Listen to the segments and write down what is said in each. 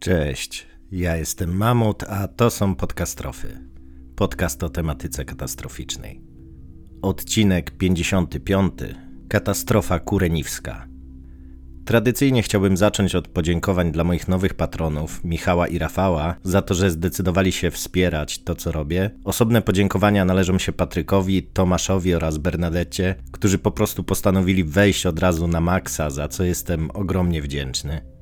Cześć, ja jestem Mamut, a to są podcastrofy. Podcast o tematyce katastroficznej. Odcinek 55. Katastrofa kureniwska. Tradycyjnie chciałbym zacząć od podziękowań dla moich nowych patronów, Michała i Rafała, za to, że zdecydowali się wspierać to, co robię. Osobne podziękowania należą się Patrykowi, Tomaszowi oraz Bernadecie, którzy po prostu postanowili wejść od razu na maksa, za co jestem ogromnie wdzięczny.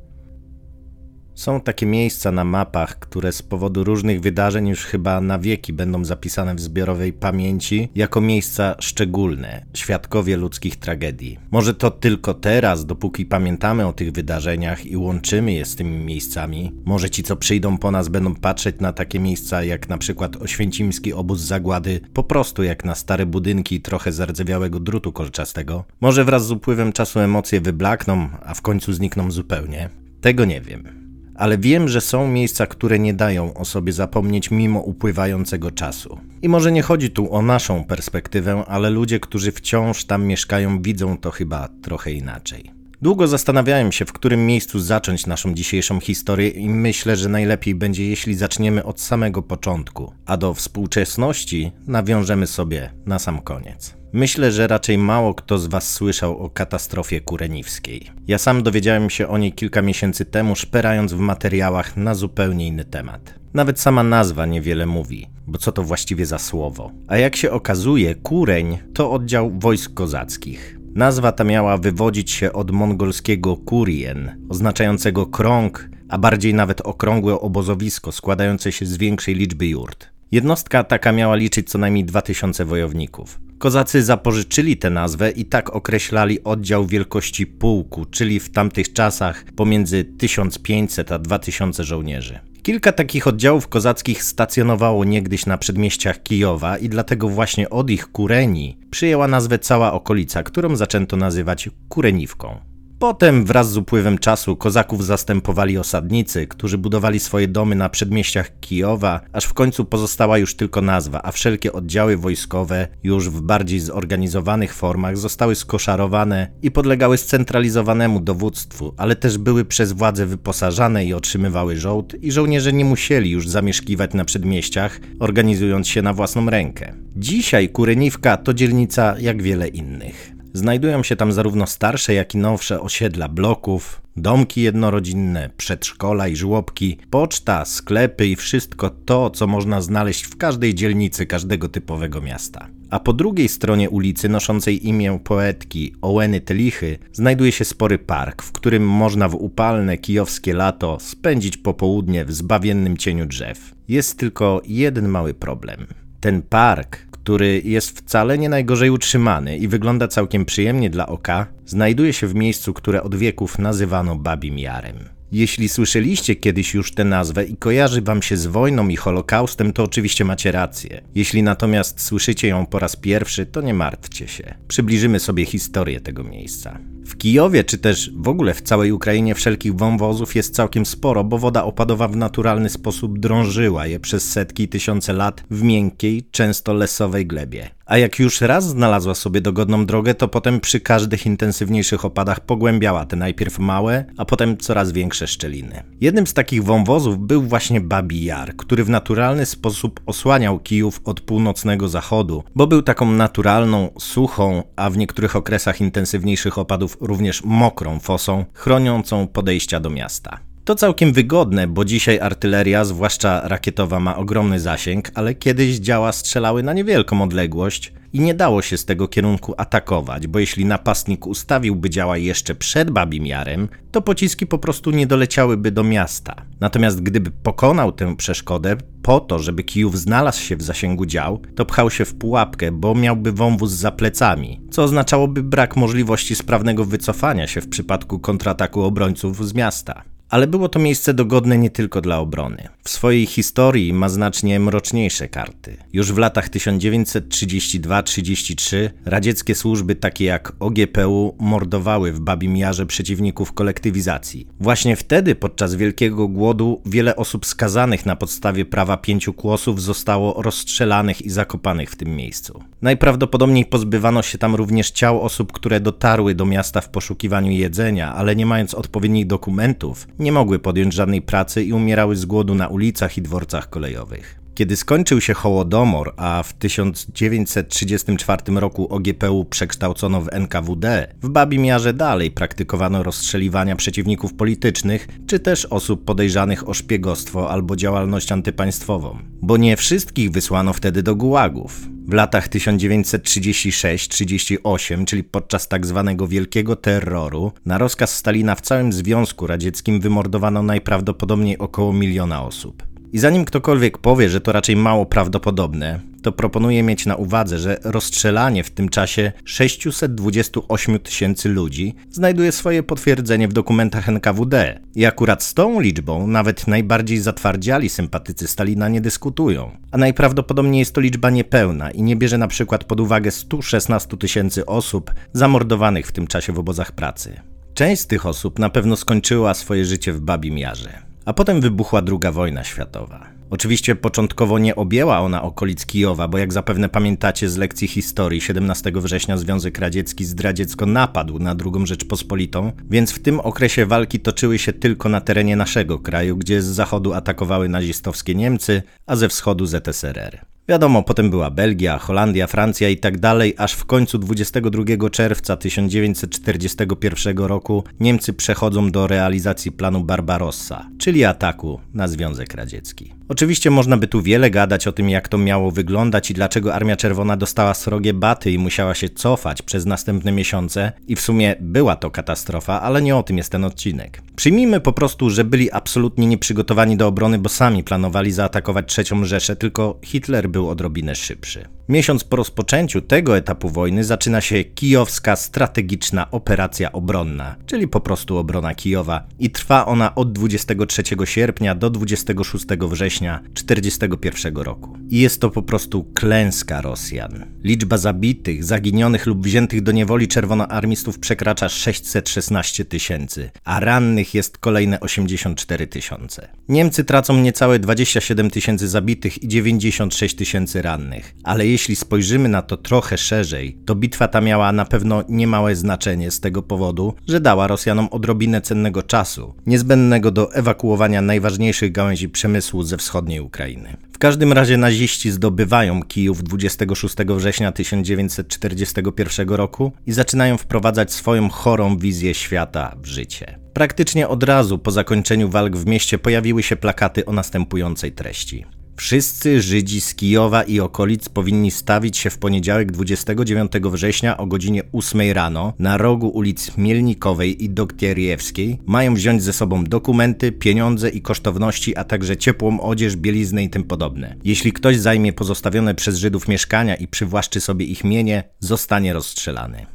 Są takie miejsca na mapach, które z powodu różnych wydarzeń już chyba na wieki będą zapisane w zbiorowej pamięci jako miejsca szczególne, świadkowie ludzkich tragedii. Może to tylko teraz, dopóki pamiętamy o tych wydarzeniach i łączymy je z tymi miejscami. Może ci, co przyjdą po nas, będą patrzeć na takie miejsca jak na przykład Oświęcimski obóz zagłady, po prostu jak na stare budynki trochę zardzewiałego drutu kolczastego. Może wraz z upływem czasu emocje wyblakną, a w końcu znikną zupełnie. Tego nie wiem ale wiem, że są miejsca, które nie dają o sobie zapomnieć mimo upływającego czasu. I może nie chodzi tu o naszą perspektywę, ale ludzie, którzy wciąż tam mieszkają, widzą to chyba trochę inaczej. Długo zastanawiałem się, w którym miejscu zacząć naszą dzisiejszą historię, i myślę, że najlepiej będzie, jeśli zaczniemy od samego początku, a do współczesności nawiążemy sobie na sam koniec. Myślę, że raczej mało kto z Was słyszał o katastrofie kureniwskiej. Ja sam dowiedziałem się o niej kilka miesięcy temu, szperając w materiałach na zupełnie inny temat. Nawet sama nazwa niewiele mówi, bo co to właściwie za słowo? A jak się okazuje, Kureń to oddział wojsk kozackich. Nazwa ta miała wywodzić się od mongolskiego kurien, oznaczającego krąg, a bardziej nawet okrągłe obozowisko składające się z większej liczby jurt. Jednostka taka miała liczyć co najmniej 2000 wojowników. Kozacy zapożyczyli tę nazwę i tak określali oddział wielkości pułku, czyli w tamtych czasach pomiędzy 1500 a 2000 żołnierzy. Kilka takich oddziałów kozackich stacjonowało niegdyś na przedmieściach Kijowa i dlatego właśnie od ich Kureni przyjęła nazwę cała okolica, którą zaczęto nazywać Kureniwką. Potem wraz z upływem czasu kozaków zastępowali osadnicy, którzy budowali swoje domy na przedmieściach Kijowa, aż w końcu pozostała już tylko nazwa, a wszelkie oddziały wojskowe już w bardziej zorganizowanych formach zostały skoszarowane i podlegały scentralizowanemu dowództwu, ale też były przez władze wyposażane i otrzymywały żołd i żołnierze nie musieli już zamieszkiwać na przedmieściach, organizując się na własną rękę. Dzisiaj Kureniwka to dzielnica jak wiele innych. Znajdują się tam zarówno starsze, jak i nowsze osiedla bloków, domki jednorodzinne, przedszkola i żłobki, poczta, sklepy i wszystko to, co można znaleźć w każdej dzielnicy każdego typowego miasta. A po drugiej stronie ulicy, noszącej imię poetki Ołeny Telichy, znajduje się spory park, w którym można w upalne kijowskie lato spędzić popołudnie w zbawiennym cieniu drzew. Jest tylko jeden mały problem. Ten park który jest wcale nie najgorzej utrzymany i wygląda całkiem przyjemnie dla oka, znajduje się w miejscu, które od wieków nazywano Babim Jarem. Jeśli słyszeliście kiedyś już tę nazwę i kojarzy wam się z wojną i Holokaustem, to oczywiście macie rację. Jeśli natomiast słyszycie ją po raz pierwszy, to nie martwcie się. Przybliżymy sobie historię tego miejsca. W Kijowie, czy też w ogóle w całej Ukrainie wszelkich wąwozów jest całkiem sporo, bo woda opadowa w naturalny sposób drążyła je przez setki tysiące lat w miękkiej, często lesowej glebie. A jak już raz znalazła sobie dogodną drogę, to potem przy każdych intensywniejszych opadach pogłębiała te najpierw małe, a potem coraz większe szczeliny. Jednym z takich wąwozów był właśnie Babi Jar, który w naturalny sposób osłaniał Kijów od północnego zachodu, bo był taką naturalną, suchą, a w niektórych okresach intensywniejszych opadów również mokrą fosą, chroniącą podejścia do miasta. To całkiem wygodne, bo dzisiaj artyleria, zwłaszcza rakietowa, ma ogromny zasięg, ale kiedyś działa strzelały na niewielką odległość i nie dało się z tego kierunku atakować, bo jeśli napastnik ustawiłby działa jeszcze przed Babim Jarem, to pociski po prostu nie doleciałyby do miasta. Natomiast gdyby pokonał tę przeszkodę po to, żeby Kijów znalazł się w zasięgu dział, to pchał się w pułapkę, bo miałby wąwóz za plecami, co oznaczałoby brak możliwości sprawnego wycofania się w przypadku kontrataku obrońców z miasta ale było to miejsce dogodne nie tylko dla obrony. w swojej historii ma znacznie mroczniejsze karty. Już w latach 1932-33 radzieckie służby takie jak OGPU mordowały w Babim Jarze przeciwników kolektywizacji. Właśnie wtedy podczas Wielkiego Głodu wiele osób skazanych na podstawie prawa pięciu kłosów zostało rozstrzelanych i zakopanych w tym miejscu. Najprawdopodobniej pozbywano się tam również ciał osób, które dotarły do miasta w poszukiwaniu jedzenia, ale nie mając odpowiednich dokumentów, nie mogły podjąć żadnej pracy i umierały z głodu na ulicach i dworcach kolejowych. Kiedy skończył się Hołodomor, a w 1934 roku OGPU przekształcono w NKWD, w Babim Jarze dalej praktykowano rozstrzeliwania przeciwników politycznych, czy też osób podejrzanych o szpiegostwo albo działalność antypaństwową. Bo nie wszystkich wysłano wtedy do gułagów. W latach 1936-38, czyli podczas tzw. Tak Wielkiego Terroru, na rozkaz Stalina w całym Związku Radzieckim wymordowano najprawdopodobniej około miliona osób. I zanim ktokolwiek powie, że to raczej mało prawdopodobne, to proponuję mieć na uwadze, że rozstrzelanie w tym czasie 628 tysięcy ludzi znajduje swoje potwierdzenie w dokumentach NKWD. I akurat z tą liczbą nawet najbardziej zatwardziali sympatycy Stalina nie dyskutują. A najprawdopodobniej jest to liczba niepełna i nie bierze na przykład pod uwagę 116 tysięcy osób zamordowanych w tym czasie w obozach pracy. Część z tych osób na pewno skończyła swoje życie w Babim Jarze. A potem wybuchła II wojna światowa. Oczywiście początkowo nie objęła ona okolic Kijowa, bo jak zapewne pamiętacie z lekcji historii, 17 września Związek Radziecki zdradziecko napadł na II Rzeczpospolitą, więc w tym okresie walki toczyły się tylko na terenie naszego kraju, gdzie z zachodu atakowały nazistowskie Niemcy, a ze wschodu ZSRR. Wiadomo, potem była Belgia, Holandia, Francja i tak dalej, aż w końcu 22 czerwca 1941 roku Niemcy przechodzą do realizacji planu Barbarossa, czyli ataku na Związek Radziecki. Oczywiście można by tu wiele gadać o tym, jak to miało wyglądać i dlaczego Armia Czerwona dostała srogie baty i musiała się cofać przez następne miesiące i w sumie była to katastrofa, ale nie o tym jest ten odcinek. Przyjmijmy po prostu, że byli absolutnie nieprzygotowani do obrony, bo sami planowali zaatakować III Rzeszę, tylko Hitler był odrobinę szybszy. Miesiąc po rozpoczęciu tego etapu wojny zaczyna się kijowska strategiczna operacja obronna, czyli po prostu obrona Kijowa i trwa ona od 23 sierpnia do 26 września 1941 roku. I jest to po prostu klęska Rosjan. Liczba zabitych, zaginionych lub wziętych do niewoli czerwonoarmistów przekracza 616 tysięcy, a rannych jest kolejne 84 tysiące. Niemcy tracą niecałe 27 tysięcy zabitych i 96 tysięcy rannych, ale jeśli spojrzymy na to trochę szerzej, to bitwa ta miała na pewno niemałe znaczenie z tego powodu, że dała Rosjanom odrobinę cennego czasu, niezbędnego do ewakuowania najważniejszych gałęzi przemysłu ze wschodniej Ukrainy. W każdym razie naziści zdobywają Kijów 26 września 1941 roku i zaczynają wprowadzać swoją chorą wizję świata w życie. Praktycznie od razu po zakończeniu walk w mieście pojawiły się plakaty o następującej treści. Wszyscy Żydzi z Kijowa i okolic powinni stawić się w poniedziałek 29 września o godzinie 8 rano na rogu ulic Mielnikowej i Doktierjewskiej. Mają wziąć ze sobą dokumenty, pieniądze i kosztowności, a także ciepłą odzież, bieliznę i tym podobne. Jeśli ktoś zajmie pozostawione przez Żydów mieszkania i przywłaszczy sobie ich mienie, zostanie rozstrzelany.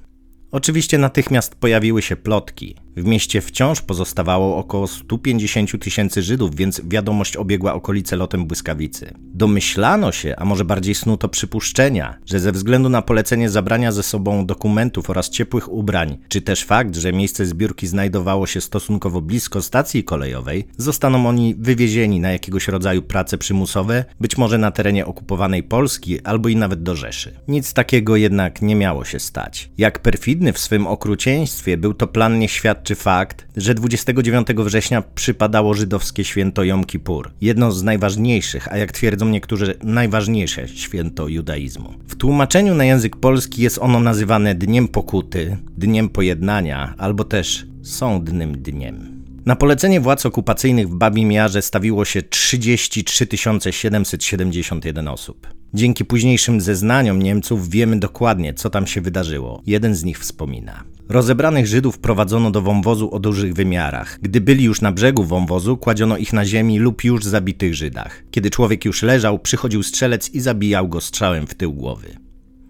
Oczywiście natychmiast pojawiły się plotki. W mieście wciąż pozostawało około 150 tysięcy Żydów, więc wiadomość obiegła okolice lotem błyskawicy. Domyślano się, a może bardziej snuto przypuszczenia, że ze względu na polecenie zabrania ze sobą dokumentów oraz ciepłych ubrań, czy też fakt, że miejsce zbiórki znajdowało się stosunkowo blisko stacji kolejowej, zostaną oni wywiezieni na jakiegoś rodzaju prace przymusowe, być może na terenie okupowanej Polski albo i nawet do Rzeszy. Nic takiego jednak nie miało się stać. Jak perfidny w swym okrucieństwie był to plan nieświadczy świadczy fakt, że 29 września przypadało żydowskie święto Jom Kippur, jedno z najważniejszych, a jak twierdzą niektórzy, najważniejsze święto judaizmu. W tłumaczeniu na język polski jest ono nazywane Dniem Pokuty, Dniem Pojednania albo też Sądnym Dniem. Na polecenie władz okupacyjnych w Babim Jarze stawiło się 33 771 osób. Dzięki późniejszym zeznaniom Niemców wiemy dokładnie, co tam się wydarzyło. Jeden z nich wspomina. Rozebranych Żydów prowadzono do wąwozu o dużych wymiarach. Gdy byli już na brzegu wąwozu, kładziono ich na ziemi lub już zabitych Żydach. Kiedy człowiek już leżał, przychodził strzelec i zabijał go strzałem w tył głowy.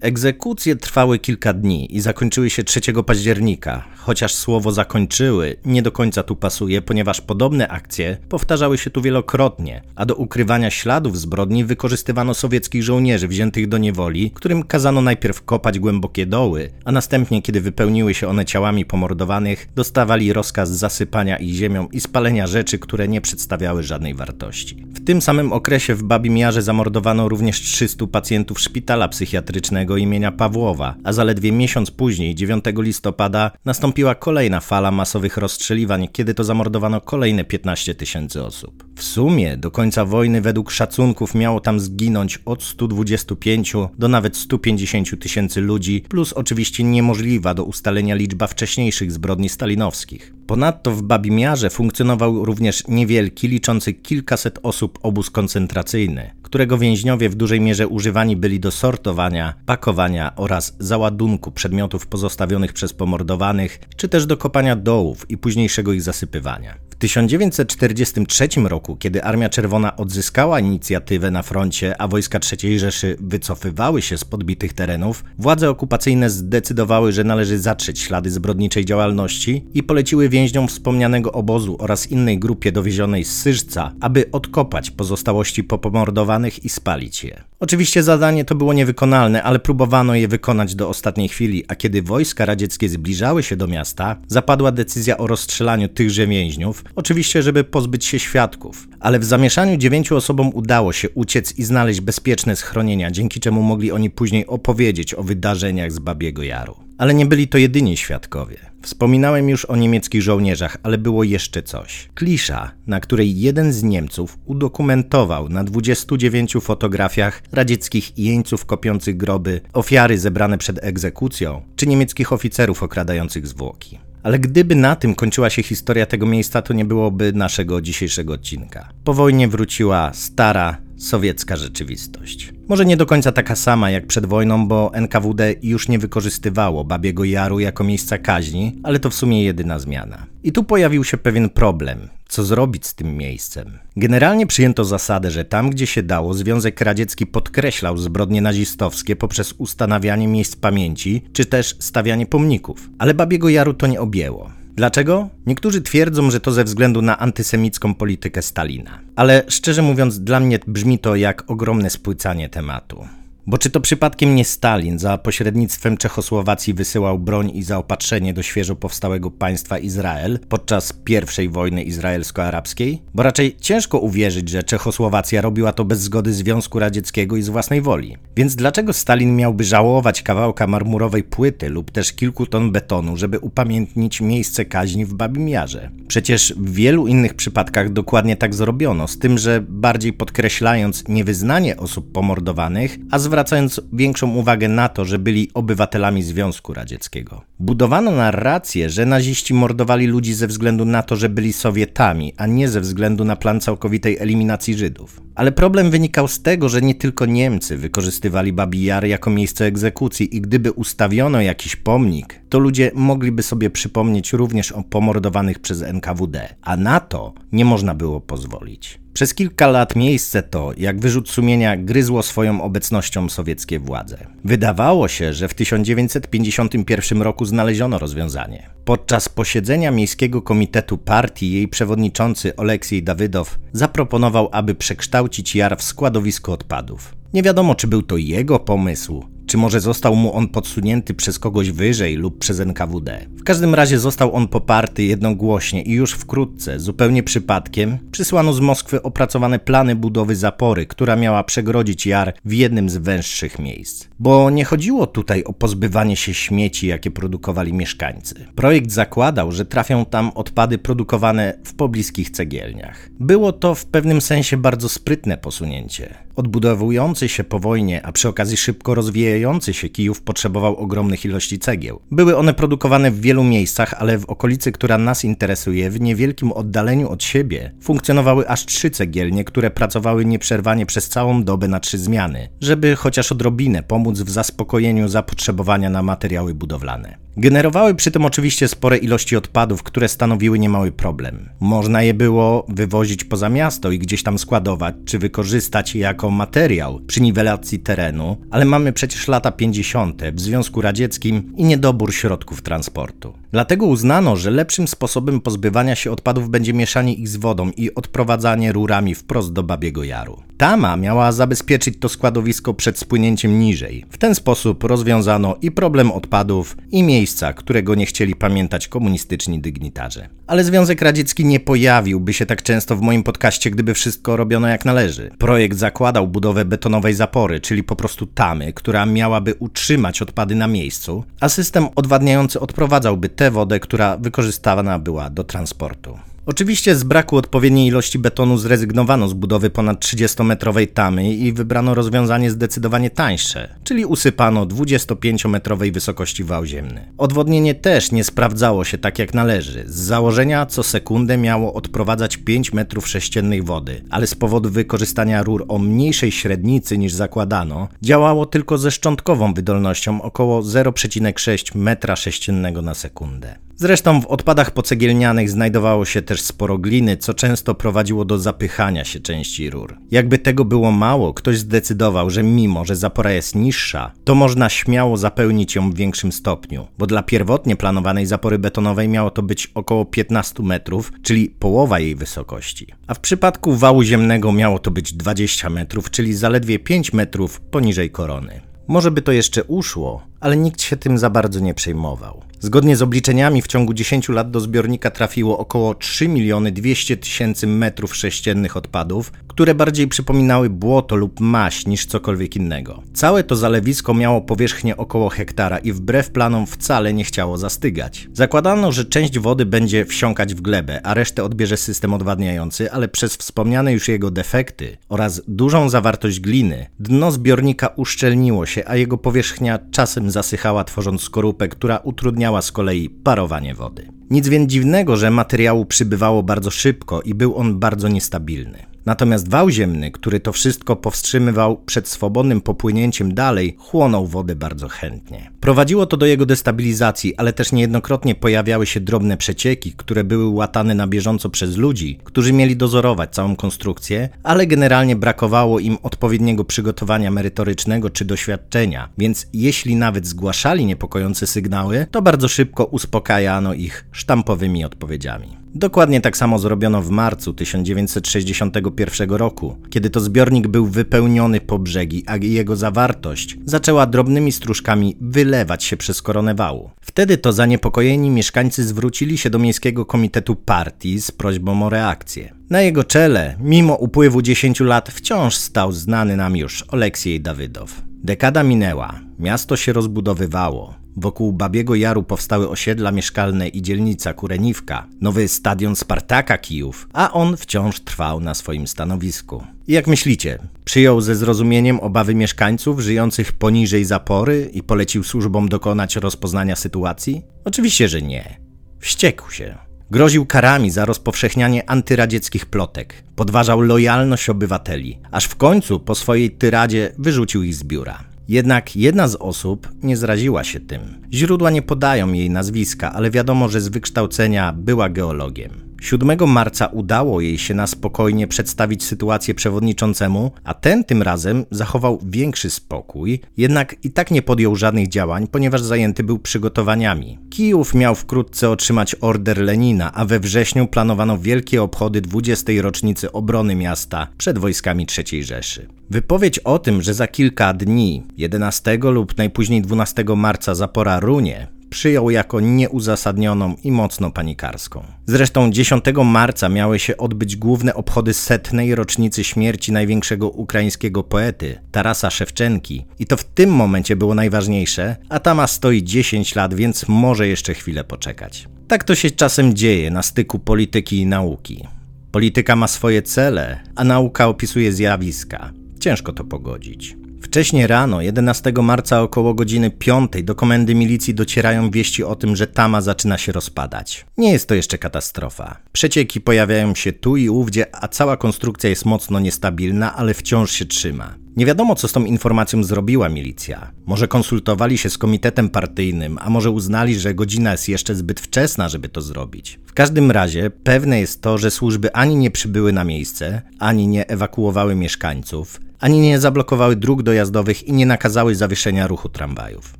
Egzekucje trwały kilka dni i zakończyły się 3 października, chociaż słowo zakończyły nie do końca tu pasuje, ponieważ podobne akcje powtarzały się tu wielokrotnie, a do ukrywania śladów zbrodni wykorzystywano sowieckich żołnierzy wziętych do niewoli, którym kazano najpierw kopać głębokie doły, a następnie, kiedy wypełniły się one ciałami pomordowanych, dostawali rozkaz zasypania ich ziemią i spalenia rzeczy, które nie przedstawiały żadnej wartości. W tym samym okresie w Babim Jarze zamordowano również 300 pacjentów szpitala psychiatrycznego imienia Pawłowa, a zaledwie miesiąc później, 9 listopada, nastąpiła kolejna fala masowych rozstrzeliwań, kiedy to zamordowano kolejne 15 tysięcy osób. W sumie do końca wojny według szacunków miało tam zginąć od 125 do nawet 150 tysięcy ludzi, plus oczywiście niemożliwa do ustalenia liczba wcześniejszych zbrodni stalinowskich. Ponadto w Babimiarze funkcjonował również niewielki, liczący kilkaset osób obóz koncentracyjny, którego więźniowie w dużej mierze używani byli do sortowania, pakowania oraz załadunku przedmiotów pozostawionych przez pomordowanych, czy też do kopania dołów i późniejszego ich zasypywania. W 1943 roku, kiedy Armia Czerwona odzyskała inicjatywę na froncie, a wojska III Rzeszy wycofywały się z podbitych terenów, władze okupacyjne zdecydowały, że należy zatrzeć ślady zbrodniczej działalności i poleciły więźniom wspomnianego obozu oraz innej grupie dowiezionej z Syżca, aby odkopać pozostałości popomordowanych i spalić je. Oczywiście zadanie to było niewykonalne, ale próbowano je wykonać do ostatniej chwili, a kiedy wojska radzieckie zbliżały się do miasta, zapadła decyzja o rozstrzelaniu tychże więźniów, oczywiście żeby pozbyć się świadków. Ale w zamieszaniu dziewięciu osobom udało się uciec i znaleźć bezpieczne schronienia, dzięki czemu mogli oni później opowiedzieć o wydarzeniach z Babiego Jaru. Ale nie byli to jedyni świadkowie. Wspominałem już o niemieckich żołnierzach, ale było jeszcze coś. Klisza, na której jeden z Niemców udokumentował na 29 fotografiach radzieckich jeńców kopiących groby, ofiary zebrane przed egzekucją, czy niemieckich oficerów okradających zwłoki. Ale gdyby na tym kończyła się historia tego miejsca, to nie byłoby naszego dzisiejszego odcinka. Po wojnie wróciła stara, sowiecka rzeczywistość. Może nie do końca taka sama jak przed wojną, bo NKWD już nie wykorzystywało Babiego Jaru jako miejsca kaźni, ale to w sumie jedyna zmiana. I tu pojawił się pewien problem. Co zrobić z tym miejscem? Generalnie przyjęto zasadę, że tam, gdzie się dało, Związek Radziecki podkreślał zbrodnie nazistowskie poprzez ustanawianie miejsc pamięci, czy też stawianie pomników. Ale Babiego Jaru to nie objęło. Dlaczego? Niektórzy twierdzą, że to ze względu na antysemicką politykę Stalina. Ale szczerze mówiąc, dla mnie brzmi to jak ogromne spłycanie tematu. Bo czy to przypadkiem nie Stalin za pośrednictwem Czechosłowacji wysyłał broń i zaopatrzenie do świeżo powstałego państwa Izrael podczas pierwszej wojny izraelsko-arabskiej? Bo raczej ciężko uwierzyć, że Czechosłowacja robiła to bez zgody Związku Radzieckiego i z własnej woli. Więc dlaczego Stalin miałby żałować kawałka marmurowej płyty lub też kilku ton betonu, żeby upamiętnić miejsce kaźni w Babim Jarze? Przecież w wielu innych przypadkach dokładnie tak zrobiono, z tym, że bardziej podkreślając niewyznanie osób pomordowanych, a zwracając zwracając większą uwagę na to, że byli obywatelami Związku Radzieckiego. Budowano narrację, że naziści mordowali ludzi ze względu na to, że byli Sowietami, a nie ze względu na plan całkowitej eliminacji Żydów. Ale problem wynikał z tego, że nie tylko Niemcy wykorzystywali Babi Jar jako miejsce egzekucji i gdyby ustawiono jakiś pomnik, to ludzie mogliby sobie przypomnieć również o pomordowanych przez NKWD, a na to nie można było pozwolić. Przez kilka lat miejsce to, jak wyrzut sumienia, gryzło swoją obecnością sowieckie władze. Wydawało się, że w 1951 roku znaleziono rozwiązanie. Podczas posiedzenia Miejskiego Komitetu Partii jej przewodniczący Oleksiej Dawydow zaproponował, aby przekształcić jar w składowisko odpadów. Nie wiadomo, czy był to jego pomysł, czy może został mu on podsunięty przez kogoś wyżej lub przez NKWD? W każdym razie został on poparty jednogłośnie i już wkrótce, zupełnie przypadkiem, przysłano z Moskwy opracowane plany budowy zapory, która miała przegrodzić jar w jednym z węższych miejsc. Bo nie chodziło tutaj o pozbywanie się śmieci, jakie produkowali mieszkańcy. Projekt zakładał, że trafią tam odpady produkowane w pobliskich cegielniach. Było to w pewnym sensie bardzo sprytne posunięcie. Odbudowujący się po wojnie, a przy okazji szybko rozwijający się Kijów potrzebował ogromnych ilości cegieł. Były one produkowane w wielu miejscach, ale w okolicy, która nas interesuje, w niewielkim oddaleniu od siebie, funkcjonowały aż trzy cegielnie, które pracowały nieprzerwanie przez całą dobę na trzy zmiany, żeby chociaż odrobinę pomóc w zaspokojeniu zapotrzebowania na materiały budowlane. Generowały przy tym oczywiście spore ilości odpadów, które stanowiły niemały problem. Można je było wywozić poza miasto i gdzieś tam składować, czy wykorzystać je jako materiał przy niwelacji terenu, ale mamy przecież lata 50. w Związku Radzieckim i niedobór środków transportu. Dlatego uznano, że lepszym sposobem pozbywania się odpadów będzie mieszanie ich z wodą i odprowadzanie rurami wprost do Babiego Jaru. Tama miała zabezpieczyć to składowisko przed spłynięciem niżej. W ten sposób rozwiązano i problem odpadów, i miejsca, którego nie chcieli pamiętać komunistyczni dygnitarze. Ale Związek Radziecki nie pojawiłby się tak często w moim podcaście, gdyby wszystko robiono jak należy. Projekt zakładał budowę betonowej zapory, czyli po prostu tamy, która miałaby utrzymać odpady na miejscu, a system odwadniający odprowadzałby tę wodę, która wykorzystywana była do transportu. Oczywiście z braku odpowiedniej ilości betonu zrezygnowano z budowy ponad 30-metrowej tamy i wybrano rozwiązanie zdecydowanie tańsze, czyli usypano 25-metrowej wysokości wał ziemny. Odwodnienie też nie sprawdzało się tak jak należy. Z założenia co sekundę miało odprowadzać 5 metrów sześciennych wody, ale z powodu wykorzystania rur o mniejszej średnicy niż zakładano, działało tylko ze szczątkową wydolnością około 0,6 metra sześciennego na sekundę. Zresztą w odpadach pocegielnianych znajdowało się też sporo gliny, co często prowadziło do zapychania się części rur. Jakby tego było mało, ktoś zdecydował, że mimo, że zapora jest niższa, to można śmiało zapełnić ją w większym stopniu, bo dla pierwotnie planowanej zapory betonowej miało to być około 15 metrów, czyli połowa jej wysokości. A w przypadku wału ziemnego miało to być 20 metrów, czyli zaledwie 5 metrów poniżej korony. Może by to jeszcze uszło, ale nikt się tym za bardzo nie przejmował. Zgodnie z obliczeniami w ciągu 10 lat do zbiornika trafiło około 3 miliony 200 tysięcy metrów sześciennych odpadów, które bardziej przypominały błoto lub maś niż cokolwiek innego. Całe to zalewisko miało powierzchnię około hektara i wbrew planom wcale nie chciało zastygać. Zakładano, że część wody będzie wsiąkać w glebę, a resztę odbierze system odwadniający, ale przez wspomniane już jego defekty oraz dużą zawartość gliny, dno zbiornika uszczelniło się, a jego powierzchnia czasem zasychała, tworząc skorupę, która utrudniała z kolei parowanie wody. Nic więc dziwnego, że materiału przybywało bardzo szybko i był on bardzo niestabilny. Natomiast wał ziemny, który to wszystko powstrzymywał przed swobodnym popłynięciem dalej, chłonął wodę bardzo chętnie. Prowadziło to do jego destabilizacji, ale też niejednokrotnie pojawiały się drobne przecieki, które były łatane na bieżąco przez ludzi, którzy mieli dozorować całą konstrukcję, ale generalnie brakowało im odpowiedniego przygotowania merytorycznego czy doświadczenia, więc jeśli nawet zgłaszali niepokojące sygnały, to bardzo szybko uspokajano ich sztampowymi odpowiedziami. Dokładnie tak samo zrobiono w marcu 1961 roku, kiedy to zbiornik był wypełniony po brzegi, a jego zawartość zaczęła drobnymi stróżkami wylewać się przez koronę wału. Wtedy to zaniepokojeni mieszkańcy zwrócili się do Miejskiego Komitetu Partii z prośbą o reakcję. Na jego czele, mimo upływu 10 lat, wciąż stał znany nam już Oleksiej Dawydow. Dekada minęła, miasto się rozbudowywało. Wokół Babiego Jaru powstały osiedla mieszkalne i dzielnica Kureniwka, nowy stadion Spartaka Kijów, a on wciąż trwał na swoim stanowisku. I jak myślicie, przyjął ze zrozumieniem obawy mieszkańców żyjących poniżej zapory i polecił służbom dokonać rozpoznania sytuacji? Oczywiście, że nie. Wściekł się. Groził karami za rozpowszechnianie antyradzieckich plotek, podważał lojalność obywateli, aż w końcu po swojej tyradzie wyrzucił ich z biura. Jednak jedna z osób nie zraziła się tym. Źródła nie podają jej nazwiska, ale wiadomo, że z wykształcenia była geologiem. 7 marca udało jej się na spokojnie przedstawić sytuację przewodniczącemu, a ten tym razem zachował większy spokój, jednak i tak nie podjął żadnych działań, ponieważ zajęty był przygotowaniami. Kijów miał wkrótce otrzymać order Lenina, a we wrześniu planowano wielkie obchody 20. rocznicy obrony miasta przed wojskami III Rzeszy. Wypowiedź o tym, że za kilka dni, 11 lub najpóźniej 12 marca zapora runie, przyjął jako nieuzasadnioną i mocno panikarską. Zresztą 10 marca miały się odbyć główne obchody setnej rocznicy śmierci największego ukraińskiego poety, Tarasa Szewczenki. I to w tym momencie było najważniejsze, a Tama stoi 10 lat, więc może jeszcze chwilę poczekać. Tak to się czasem dzieje na styku polityki i nauki. Polityka ma swoje cele, a nauka opisuje zjawiska. Ciężko to pogodzić. Wcześniej rano, 11 marca około godziny 5 do komendy milicji docierają wieści o tym, że Tama zaczyna się rozpadać. Nie jest to jeszcze katastrofa. Przecieki pojawiają się tu i ówdzie, a cała konstrukcja jest mocno niestabilna, ale wciąż się trzyma. Nie wiadomo, co z tą informacją zrobiła milicja. Może konsultowali się z komitetem partyjnym, a może uznali, że godzina jest jeszcze zbyt wczesna, żeby to zrobić. W każdym razie pewne jest to, że służby ani nie przybyły na miejsce, ani nie ewakuowały mieszkańców, ani nie zablokowały dróg dojazdowych i nie nakazały zawieszenia ruchu tramwajów.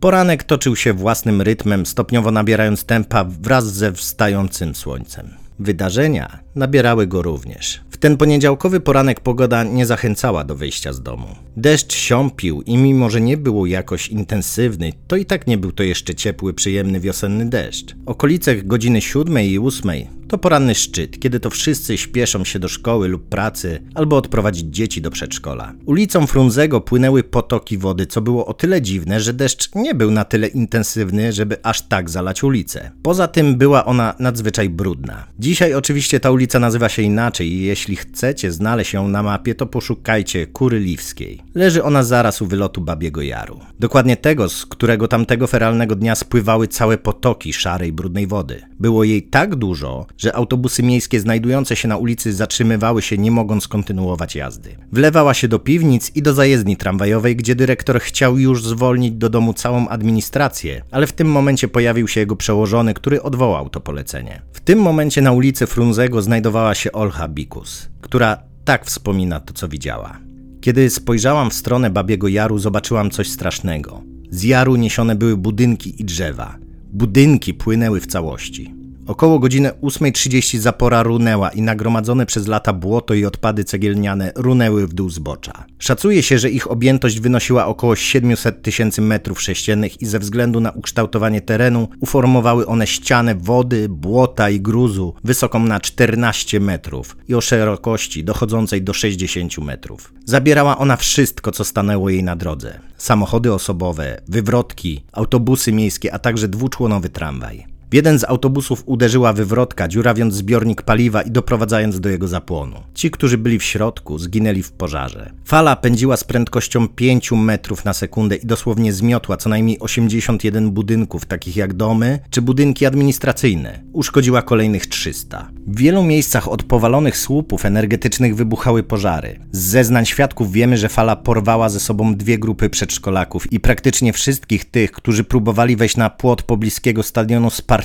Poranek toczył się własnym rytmem, stopniowo nabierając tempa wraz ze wstającym słońcem. Wydarzenia nabierały go również. W ten poniedziałkowy poranek pogoda nie zachęcała do wyjścia z domu. Deszcz siąpił i mimo, że nie był jakoś intensywny, to i tak nie był to jeszcze ciepły, przyjemny wiosenny deszcz. Okolice godziny siódmej i ósmej to poranny szczyt, kiedy to wszyscy śpieszą się do szkoły lub pracy albo odprowadzić dzieci do przedszkola. Ulicą Frunzego płynęły potoki wody, co było o tyle dziwne, że deszcz nie był na tyle intensywny, żeby aż tak zalać ulicę. Poza tym była ona nadzwyczaj brudna. Dzisiaj oczywiście ta ulica nazywa się inaczej i jeśli chcecie znaleźć ją na mapie, to poszukajcie Kuryliwskiej. Leży ona zaraz u wylotu Babiego Jaru. Dokładnie tego, z którego tamtego feralnego dnia spływały całe potoki szarej, brudnej wody. Było jej tak dużo, że autobusy miejskie znajdujące się na ulicy zatrzymywały się, nie mogąc kontynuować jazdy. Wlewała się do piwnic i do zajezdni tramwajowej, gdzie dyrektor chciał już zwolnić do domu całą administrację, ale w tym momencie pojawił się jego przełożony, który odwołał to polecenie. W tym momencie na ulicy Frunzego znajdowała się Olcha Bikus, która tak wspomina to, co widziała. Kiedy spojrzałam w stronę Babiego Jaru, zobaczyłam coś strasznego. Z jaru niesione były budynki i drzewa. Budynki płynęły w całości. Około godziny 8.30 zapora runęła i nagromadzone przez lata błoto i odpady cegielniane runęły w dół zbocza. Szacuje się, że ich objętość wynosiła około 700 tysięcy metrów sześciennych i ze względu na ukształtowanie terenu uformowały one ścianę wody, błota i gruzu wysoką na 14 metrów i o szerokości dochodzącej do 60 metrów. Zabierała ona wszystko, co stanęło jej na drodze. Samochody osobowe, wywrotki, autobusy miejskie, a także dwuczłonowy tramwaj. W jeden z autobusów uderzyła wywrotka, dziurawiąc zbiornik paliwa i doprowadzając do jego zapłonu. Ci, którzy byli w środku, zginęli w pożarze. Fala pędziła z prędkością 5 metrów na sekundę i dosłownie zmiotła co najmniej 81 budynków, takich jak domy czy budynki administracyjne. Uszkodziła kolejnych 300. W wielu miejscach od powalonych słupów energetycznych wybuchały pożary. Z zeznań świadków wiemy, że fala porwała ze sobą dwie grupy przedszkolaków i praktycznie wszystkich tych, którzy próbowali wejść na płot pobliskiego stadionu Sparta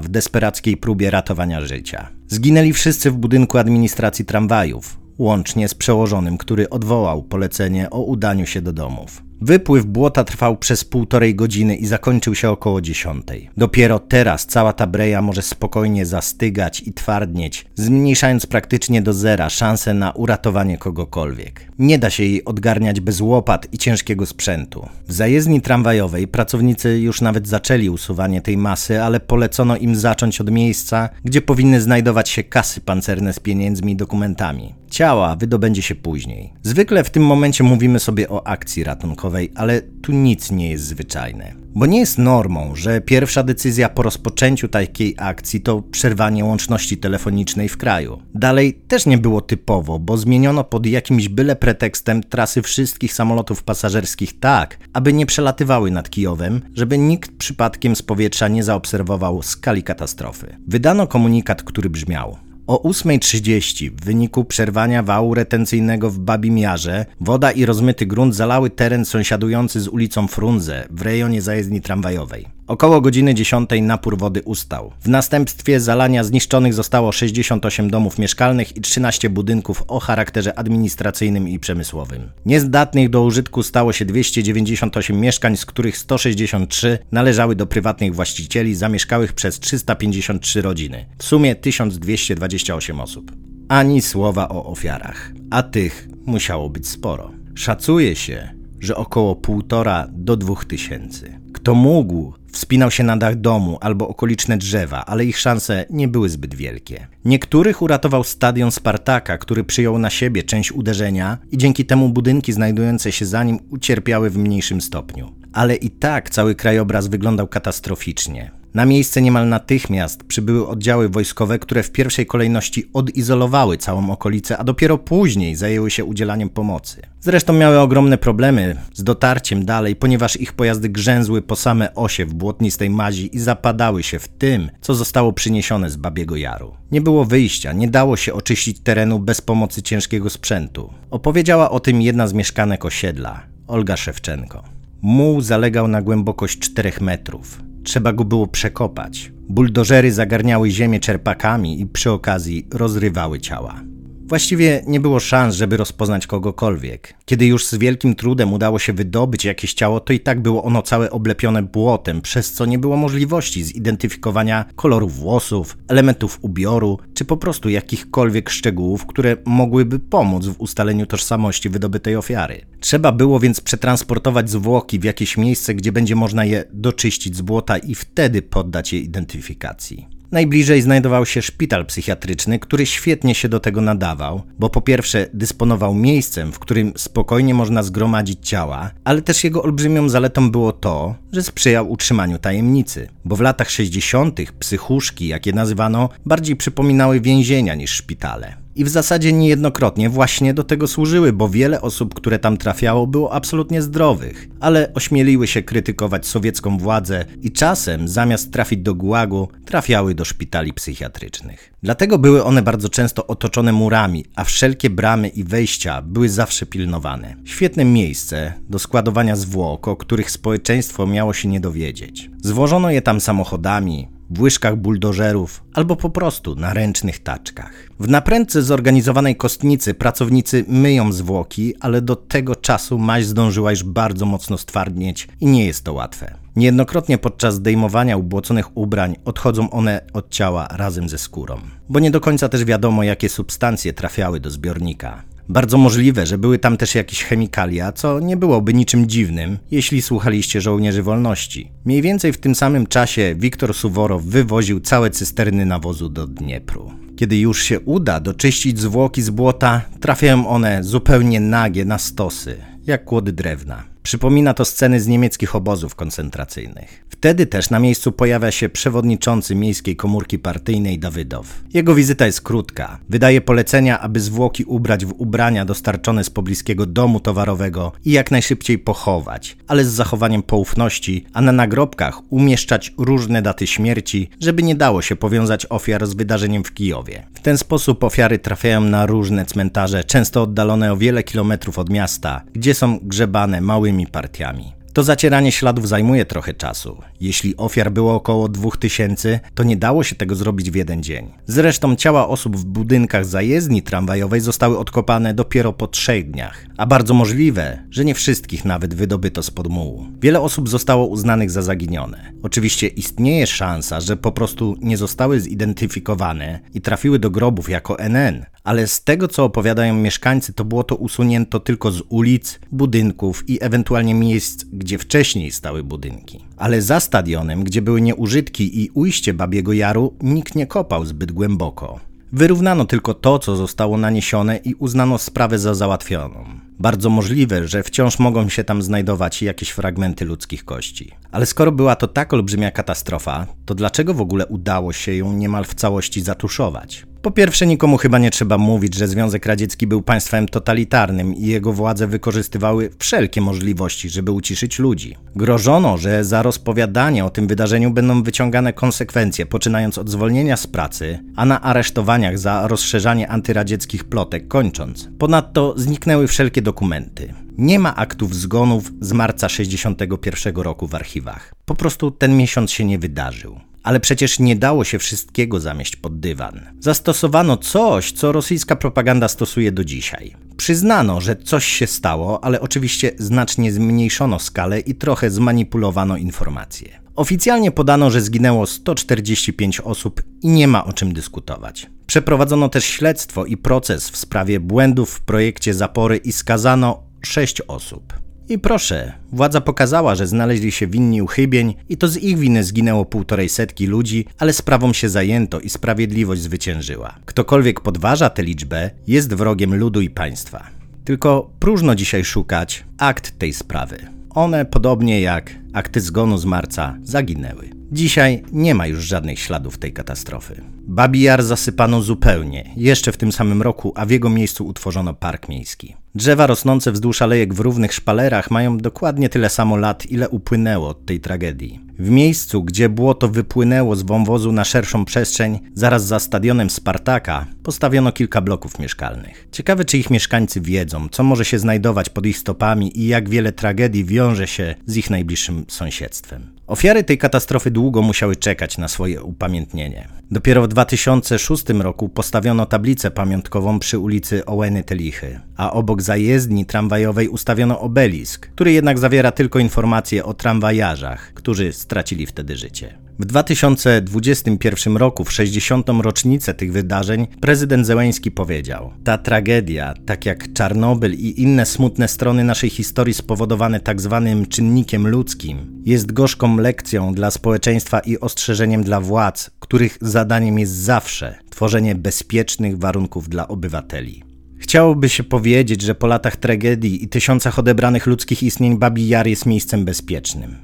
W desperackiej próbie ratowania życia. Zginęli wszyscy w budynku administracji tramwajów, łącznie z przełożonym, który odwołał polecenie o udaniu się do domów. Wypływ błota trwał przez półtorej godziny i zakończył się około dziesiątej. Dopiero teraz cała ta breja może spokojnie zastygać i twardnieć, zmniejszając praktycznie do zera szanse na uratowanie kogokolwiek. Nie da się jej odgarniać bez łopat i ciężkiego sprzętu. W zajezdni tramwajowej pracownicy już nawet zaczęli usuwanie tej masy, ale polecono im zacząć od miejsca, gdzie powinny znajdować się kasy pancerne z pieniędzmi i dokumentami. Ciała wydobędzie się później. Zwykle w tym momencie mówimy sobie o akcji ratunkowej, ale tu nic nie jest zwyczajne. Bo nie jest normą, że pierwsza decyzja po rozpoczęciu takiej akcji to przerwanie łączności telefonicznej w kraju. Dalej też nie było typowo, bo zmieniono pod jakimś byle pretekstem trasy wszystkich samolotów pasażerskich tak, aby nie przelatywały nad Kijowem, żeby nikt przypadkiem z powietrza nie zaobserwował skali katastrofy. Wydano komunikat, który brzmiał: o 8.30 w wyniku przerwania wału retencyjnego w Babimiarze woda i rozmyty grunt zalały teren sąsiadujący z ulicą Frunze w rejonie zajezdni tramwajowej. Około godziny 10 napór wody ustał. W następstwie zalania zniszczonych zostało 68 domów mieszkalnych i 13 budynków o charakterze administracyjnym i przemysłowym. Niezdatnych do użytku stało się 298 mieszkań, z których 163 należały do prywatnych właścicieli zamieszkałych przez 353 rodziny. W sumie 1228 osób. Ani słowa o ofiarach, a tych musiało być sporo. Szacuje się, że około 1,5 do 2 tysięcy. Kto mógł, wspinał się na dach domu albo okoliczne drzewa, ale ich szanse nie były zbyt wielkie. Niektórych uratował stadion Spartaka, który przyjął na siebie część uderzenia i dzięki temu budynki znajdujące się za nim ucierpiały w mniejszym stopniu. Ale i tak cały krajobraz wyglądał katastroficznie. Na miejsce niemal natychmiast przybyły oddziały wojskowe, które w pierwszej kolejności odizolowały całą okolicę, a dopiero później zajęły się udzielaniem pomocy. Zresztą miały ogromne problemy z dotarciem dalej, ponieważ ich pojazdy grzęzły po same osie w błotnistej mazi i zapadały się w tym, co zostało przyniesione z Babiego Jaru. Nie było wyjścia, nie dało się oczyścić terenu bez pomocy ciężkiego sprzętu. Opowiedziała o tym jedna z mieszkanek osiedla, Olga Szewczenko. Muł zalegał na głębokość 4 metrów. Trzeba go było przekopać. Buldożery zagarniały ziemię czerpakami i przy okazji rozrywały ciała. Właściwie nie było szans, żeby rozpoznać kogokolwiek. Kiedy już z wielkim trudem udało się wydobyć jakieś ciało, to i tak było ono całe oblepione błotem, przez co nie było możliwości zidentyfikowania koloru włosów, elementów ubioru, czy po prostu jakichkolwiek szczegółów, które mogłyby pomóc w ustaleniu tożsamości wydobytej ofiary. Trzeba było więc przetransportować zwłoki w jakieś miejsce, gdzie będzie można je doczyścić z błota i wtedy poddać je identyfikacji. Najbliżej znajdował się szpital psychiatryczny, który świetnie się do tego nadawał, bo po pierwsze dysponował miejscem, w którym spokojnie można zgromadzić ciała, ale też jego olbrzymią zaletą było to, że sprzyjał utrzymaniu tajemnicy, bo w latach 60. psychuszki, jak je nazywano, bardziej przypominały więzienia niż szpitale. I w zasadzie niejednokrotnie właśnie do tego służyły, bo wiele osób, które tam trafiało, było absolutnie zdrowych, ale ośmieliły się krytykować sowiecką władzę i czasem, zamiast trafić do gułagu, trafiały do szpitali psychiatrycznych. Dlatego były one bardzo często otoczone murami, a wszelkie bramy i wejścia były zawsze pilnowane. Świetne miejsce do składowania zwłok, o których społeczeństwo miało się nie dowiedzieć. Zwożono je tam samochodami, w łyżkach buldożerów albo po prostu na ręcznych taczkach. W naprędce zorganizowanej kostnicy pracownicy myją zwłoki, ale do tego czasu maź zdążyła już bardzo mocno stwardnieć i nie jest to łatwe. Niejednokrotnie podczas zdejmowania ubłoconych ubrań odchodzą one od ciała razem ze skórą, bo nie do końca też wiadomo, jakie substancje trafiały do zbiornika. Bardzo możliwe, że były tam też jakieś chemikalia, co nie byłoby niczym dziwnym, jeśli słuchaliście żołnierzy wolności. Mniej więcej w tym samym czasie Wiktor Suworow wywoził całe cysterny nawozu do Dniepru. Kiedy już się uda doczyścić zwłoki z błota, trafiają one zupełnie nagie na stosy, jak kłody drewna. Przypomina to sceny z niemieckich obozów koncentracyjnych. Wtedy też na miejscu pojawia się przewodniczący miejskiej komórki partyjnej Dawydow. Jego wizyta jest krótka. Wydaje polecenia, aby zwłoki ubrać w ubrania dostarczone z pobliskiego domu towarowego i jak najszybciej pochować, ale z zachowaniem poufności, a na nagrobkach umieszczać różne daty śmierci, żeby nie dało się powiązać ofiar z wydarzeniem w Kijowie. W ten sposób ofiary trafiają na różne cmentarze, często oddalone o wiele kilometrów od miasta, gdzie są grzebane małymi partiami. To zacieranie śladów zajmuje trochę czasu. Jeśli ofiar było około 2000, to nie dało się tego zrobić w jeden dzień. Zresztą ciała osób w budynkach zajezdni tramwajowej zostały odkopane dopiero po trzech dniach, a bardzo możliwe, że nie wszystkich nawet wydobyto z podmułu. Wiele osób zostało uznanych za zaginione. Oczywiście istnieje szansa, że po prostu nie zostały zidentyfikowane i trafiły do grobów jako NN, ale z tego co opowiadają mieszkańcy, to było to usunięto tylko z ulic, budynków i ewentualnie miejsc, gdzie wcześniej stały budynki. Ale za stadionem, gdzie były nieużytki i ujście Babiego Jaru, nikt nie kopał zbyt głęboko. Wyrównano tylko to, co zostało naniesione i uznano sprawę za załatwioną. Bardzo możliwe, że wciąż mogą się tam znajdować jakieś fragmenty ludzkich kości. Ale skoro była to tak olbrzymia katastrofa, to dlaczego w ogóle udało się ją niemal w całości zatuszować? Po pierwsze, nikomu chyba nie trzeba mówić, że Związek Radziecki był państwem totalitarnym i jego władze wykorzystywały wszelkie możliwości, żeby uciszyć ludzi. Grożono, że za rozpowiadanie o tym wydarzeniu będą wyciągane konsekwencje, poczynając od zwolnienia z pracy, a na aresztowaniach za rozszerzanie antyradzieckich plotek kończąc. Ponadto zniknęły wszelkie dokumenty. Nie ma aktów zgonów z marca 61 roku w archiwach. Po prostu ten miesiąc się nie wydarzył. Ale przecież nie dało się wszystkiego zamieść pod dywan. Zastosowano coś, co rosyjska propaganda stosuje do dzisiaj. Przyznano, że coś się stało, ale oczywiście znacznie zmniejszono skalę i trochę zmanipulowano informacje. Oficjalnie podano, że zginęło 145 osób i nie ma o czym dyskutować. Przeprowadzono też śledztwo i proces w sprawie błędów w projekcie zapory i skazano 6 osób. I proszę, władza pokazała, że znaleźli się winni uchybień i to z ich winy zginęło półtorej setki ludzi, ale sprawą się zajęto i sprawiedliwość zwyciężyła. Ktokolwiek podważa tę liczbę, jest wrogiem ludu i państwa. Tylko próżno dzisiaj szukać akt tej sprawy. One, podobnie jak akty zgonu z marca, zaginęły. Dzisiaj nie ma już żadnych śladów tej katastrofy. Babi Jar zasypano zupełnie, jeszcze w tym samym roku, a w jego miejscu utworzono park miejski. Drzewa rosnące wzdłuż alejek w równych szpalerach mają dokładnie tyle samo lat, ile upłynęło od tej tragedii. W miejscu, gdzie błoto wypłynęło z wąwozu na szerszą przestrzeń, zaraz za stadionem Spartaka, postawiono kilka bloków mieszkalnych. Ciekawe, czy ich mieszkańcy wiedzą, co może się znajdować pod ich stopami i jak wiele tragedii wiąże się z ich najbliższym sąsiedztwem. Ofiary tej katastrofy długo musiały czekać na swoje upamiętnienie. Dopiero w 2006 roku postawiono tablicę pamiątkową przy ulicy Ołeny Telichy, a obok zajezdni tramwajowej ustawiono obelisk, który jednak zawiera tylko informacje o tramwajarzach, którzy stracili wtedy życie. W 2021 roku, w 60. rocznicę tych wydarzeń, prezydent Zełęński powiedział: Ta tragedia, tak jak Czarnobyl i inne smutne strony naszej historii spowodowane tak zwanym czynnikiem ludzkim, jest gorzką lekcją dla społeczeństwa i ostrzeżeniem dla władz, których zadaniem jest zawsze tworzenie bezpiecznych warunków dla obywateli. Chciałoby się powiedzieć, że po latach tragedii i tysiącach odebranych ludzkich istnień Babi Jar jest miejscem bezpiecznym.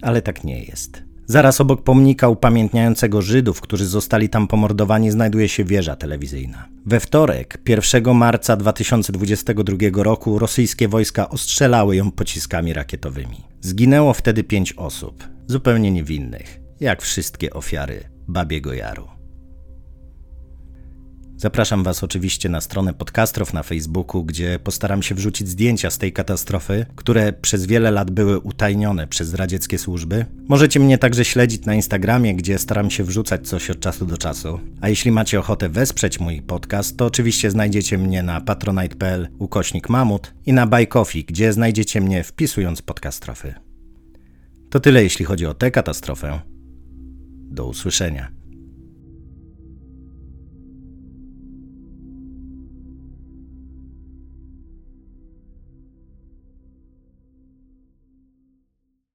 Ale tak nie jest. Zaraz obok pomnika upamiętniającego Żydów, którzy zostali tam pomordowani, znajduje się wieża telewizyjna. We wtorek, 1 marca 2022 roku, rosyjskie wojska ostrzelały ją pociskami rakietowymi. Zginęło wtedy pięć osób, zupełnie niewinnych, jak wszystkie ofiary Babiego Jaru. Zapraszam Was oczywiście na stronę Podcastrow na Facebooku, gdzie postaram się wrzucić zdjęcia z tej katastrofy, które przez wiele lat były utajnione przez radzieckie służby. Możecie mnie także śledzić na Instagramie, gdzie staram się wrzucać coś od czasu do czasu. A jeśli macie ochotę wesprzeć mój podcast, to oczywiście znajdziecie mnie na patronite.pl ukośnik mamut i na Buy Coffee, gdzie znajdziecie mnie wpisując Podcastrofy. To tyle jeśli chodzi o tę katastrofę. Do usłyszenia.